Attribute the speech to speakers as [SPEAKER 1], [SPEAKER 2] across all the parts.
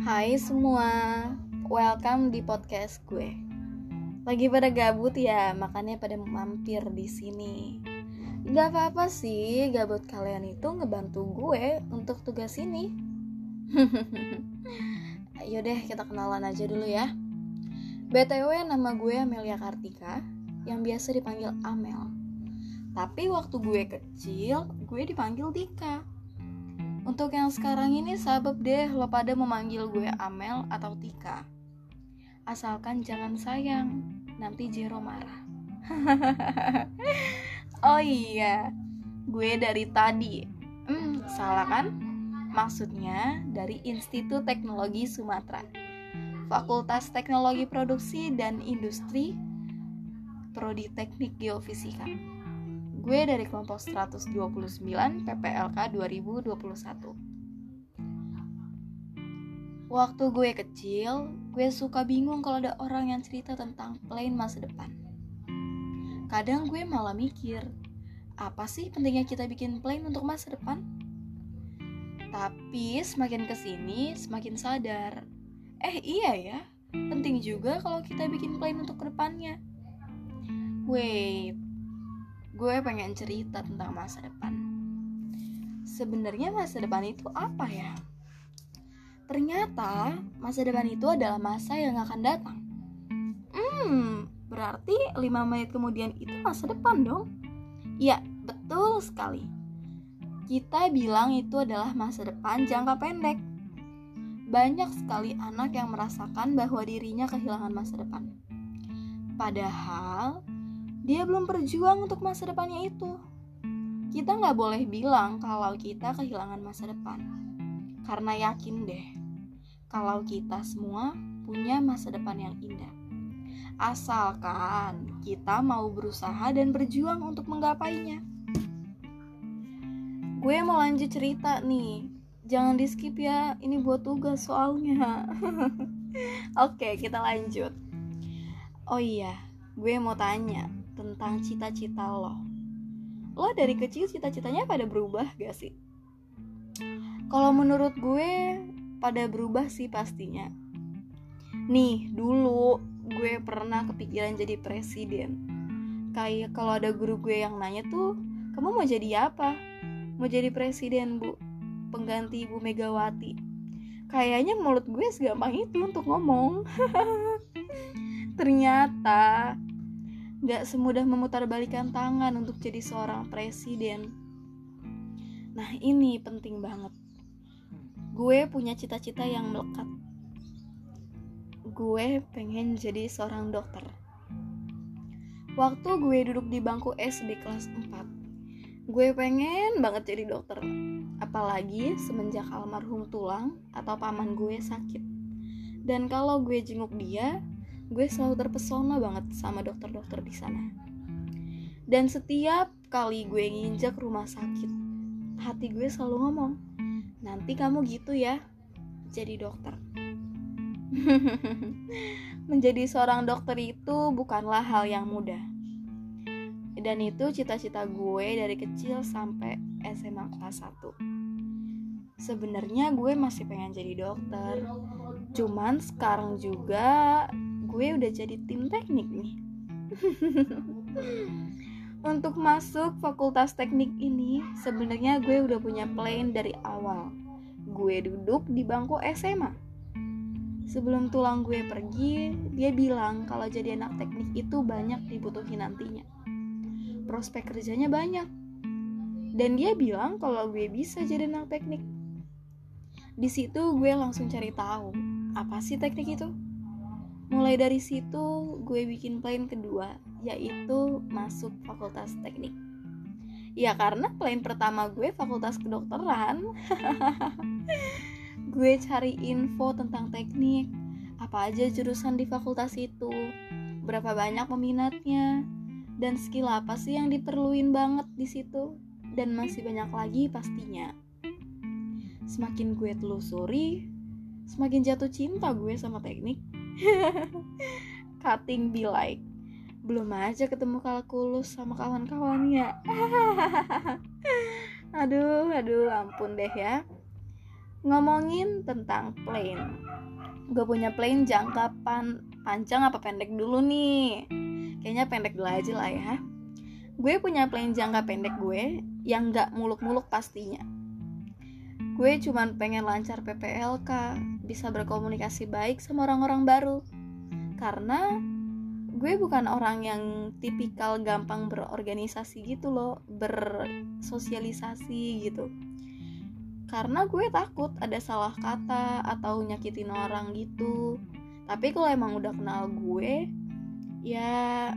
[SPEAKER 1] Hai semua, welcome di podcast gue. Lagi pada gabut ya, makanya pada mampir di sini. Gak apa-apa sih, gabut kalian itu ngebantu gue untuk tugas ini. Ayo deh, kita kenalan aja dulu ya. BTW nama gue Amelia Kartika, yang biasa dipanggil Amel. Tapi waktu gue kecil, gue dipanggil Dika untuk yang sekarang ini sabab deh lo pada memanggil gue Amel atau Tika. Asalkan jangan sayang, nanti Jero marah. oh iya, gue dari tadi. Hmm, salah kan? Maksudnya dari Institut Teknologi Sumatera. Fakultas Teknologi Produksi dan Industri Prodi Teknik Geofisika. Gue dari kelompok 129 PPLK 2021. Waktu gue kecil, gue suka bingung kalau ada orang yang cerita tentang plan masa depan. Kadang gue malah mikir, apa sih pentingnya kita bikin plan untuk masa depan? Tapi semakin ke sini, semakin sadar. Eh iya ya, penting juga kalau kita bikin plan untuk ke depannya. Wait, gue pengen cerita tentang masa depan. Sebenarnya masa depan itu apa ya? Ternyata masa depan itu adalah masa yang akan datang. Hmm, berarti 5 menit kemudian itu masa depan dong? Ya, betul sekali. Kita bilang itu adalah masa depan jangka pendek. Banyak sekali anak yang merasakan bahwa dirinya kehilangan masa depan. Padahal dia belum berjuang untuk masa depannya itu. Kita nggak boleh bilang kalau kita kehilangan masa depan. Karena yakin deh, kalau kita semua punya masa depan yang indah. Asalkan kita mau berusaha dan berjuang untuk menggapainya. Gue mau lanjut cerita nih. Jangan di skip ya, ini buat tugas soalnya. Oke, kita lanjut. Oh iya, gue mau tanya tentang cita-cita lo. Lo dari kecil cita-citanya pada berubah gak sih? Kalau menurut gue pada berubah sih pastinya. Nih, dulu gue pernah kepikiran jadi presiden. Kayak kalau ada guru gue yang nanya tuh, kamu mau jadi apa? Mau jadi presiden, Bu. Pengganti Ibu Megawati. Kayaknya mulut gue segampang itu untuk ngomong. Ternyata gak semudah memutarbalikan tangan untuk jadi seorang presiden. Nah ini penting banget. Gue punya cita-cita yang melekat. Gue pengen jadi seorang dokter. Waktu gue duduk di bangku SD kelas 4, gue pengen banget jadi dokter. Apalagi semenjak almarhum tulang atau paman gue sakit. Dan kalau gue jenguk dia, gue selalu terpesona banget sama dokter-dokter di sana. Dan setiap kali gue nginjak rumah sakit, hati gue selalu ngomong, nanti kamu gitu ya, jadi dokter. Menjadi seorang dokter itu bukanlah hal yang mudah. Dan itu cita-cita gue dari kecil sampai SMA kelas 1. Sebenarnya gue masih pengen jadi dokter. Cuman sekarang juga gue udah jadi tim teknik nih. Untuk masuk fakultas teknik ini, sebenarnya gue udah punya plan dari awal. Gue duduk di bangku SMA. Sebelum tulang gue pergi, dia bilang kalau jadi anak teknik itu banyak dibutuhin nantinya. Prospek kerjanya banyak. Dan dia bilang kalau gue bisa jadi anak teknik. Di situ gue langsung cari tahu, apa sih teknik itu? Mulai dari situ gue bikin plan kedua yaitu masuk fakultas teknik. Ya karena plan pertama gue fakultas kedokteran. Gue cari info tentang teknik apa aja jurusan di fakultas itu berapa banyak peminatnya dan skill apa sih yang diperluin banget di situ dan masih banyak lagi pastinya. Semakin gue telusuri semakin jatuh cinta gue sama teknik cutting be like belum aja ketemu kalkulus sama kawan-kawannya aduh aduh ampun deh ya. Ngomongin tentang plan gue punya plan jangka pan panjang apa pendek dulu nih? Kayaknya pendek dulu aja lah ya. Gue punya plan jangka pendek gue yang gak muluk-muluk pastinya. Gue cuman pengen lancar PPLK bisa berkomunikasi baik sama orang-orang baru. Karena gue bukan orang yang tipikal gampang berorganisasi gitu loh bersosialisasi gitu. Karena gue takut ada salah kata atau nyakitin orang gitu. Tapi kalau emang udah kenal gue ya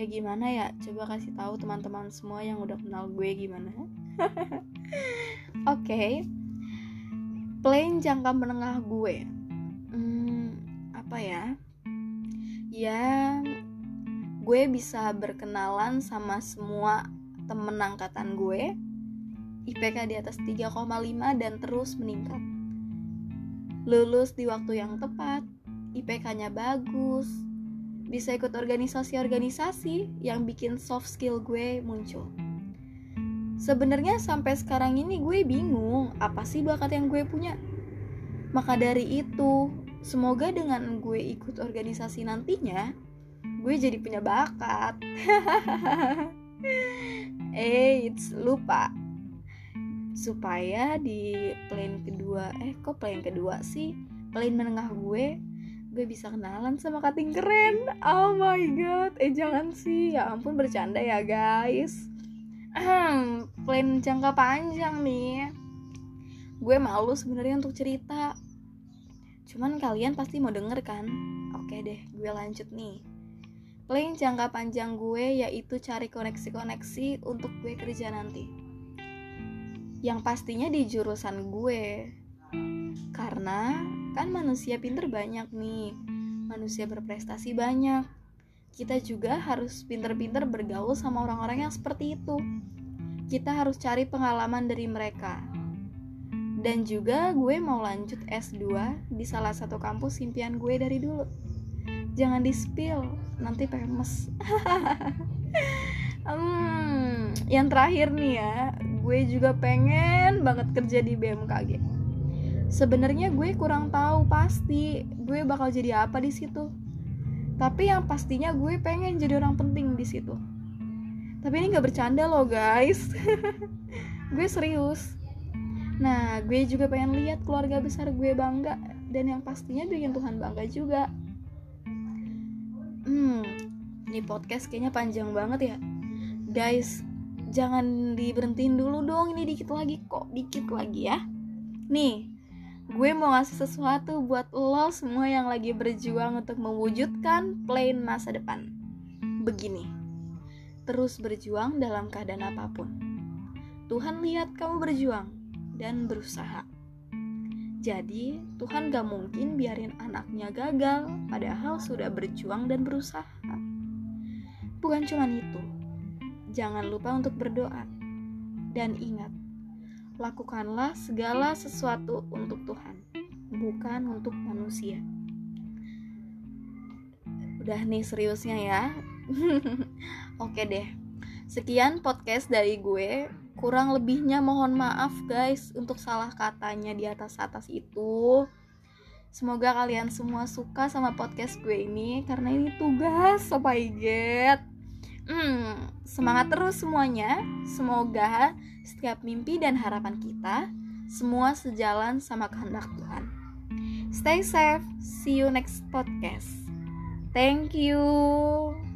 [SPEAKER 1] ya gimana ya? Coba kasih tahu teman-teman semua yang udah kenal gue gimana. Oke. okay. Plan jangka menengah gue. Hmm, apa ya? Ya gue bisa berkenalan sama semua temen angkatan gue. IPK di atas 3,5 dan terus meningkat. Lulus di waktu yang tepat, IPK-nya bagus, bisa ikut organisasi-organisasi yang bikin soft skill gue muncul. Sebenarnya sampai sekarang ini gue bingung apa sih bakat yang gue punya. Maka dari itu, semoga dengan gue ikut organisasi nantinya, gue jadi punya bakat. Eits, lupa. Supaya di plan kedua eh kok plan kedua sih? Plan menengah gue gue bisa kenalan sama kating keren. Oh my god eh jangan sih. Ya ampun bercanda ya guys plan jangka panjang nih. Gue malu sebenarnya untuk cerita. Cuman kalian pasti mau denger kan? Oke deh gue lanjut nih. Plan jangka panjang gue yaitu cari koneksi-koneksi untuk gue kerja nanti. Yang pastinya di jurusan gue. Karena kan manusia pinter banyak nih. Manusia berprestasi banyak kita juga harus pinter-pinter bergaul sama orang-orang yang seperti itu. Kita harus cari pengalaman dari mereka. Dan juga gue mau lanjut S2 di salah satu kampus impian gue dari dulu. Jangan di spill nanti famous. Hmm, yang terakhir nih ya gue juga pengen banget kerja di BMKG sebenarnya gue kurang tahu pasti gue bakal jadi apa di situ tapi yang pastinya gue pengen jadi orang penting di situ. Tapi ini nggak bercanda loh guys. Gue serius. Nah gue juga pengen lihat keluarga besar gue bangga. Dan yang pastinya bikin Tuhan bangga juga. Hmm ini podcast kayaknya panjang banget ya. Guys jangan diberhentiin dulu dong. Ini dikit lagi kok. Dikit lagi ya. Nih gue mau ngasih sesuatu buat lo semua yang lagi berjuang untuk mewujudkan plan masa depan. Begini terus berjuang dalam keadaan apa pun. Tuhan lihat kamu berjuang dan berusaha. Jadi Tuhan gak mungkin biarin anaknya gagal padahal sudah berjuang dan berusaha. Bukan cuma itu jangan lupa untuk berdoa. Dan ingat, lakukanlah segala sesuatu untuk Tuhan, bukan untuk manusia. Udah nih seriusnya ya. Oke deh. Sekian podcast dari gue. Kurang lebihnya mohon maaf guys untuk salah katanya di atas-atas itu. Semoga kalian semua suka sama podcast gue ini karena ini tugas, oh my god. Hmm, semangat terus semuanya. Semoga setiap mimpi dan harapan kita semua sejalan sama kehendak Tuhan. Stay safe. See you next podcast. Thank you.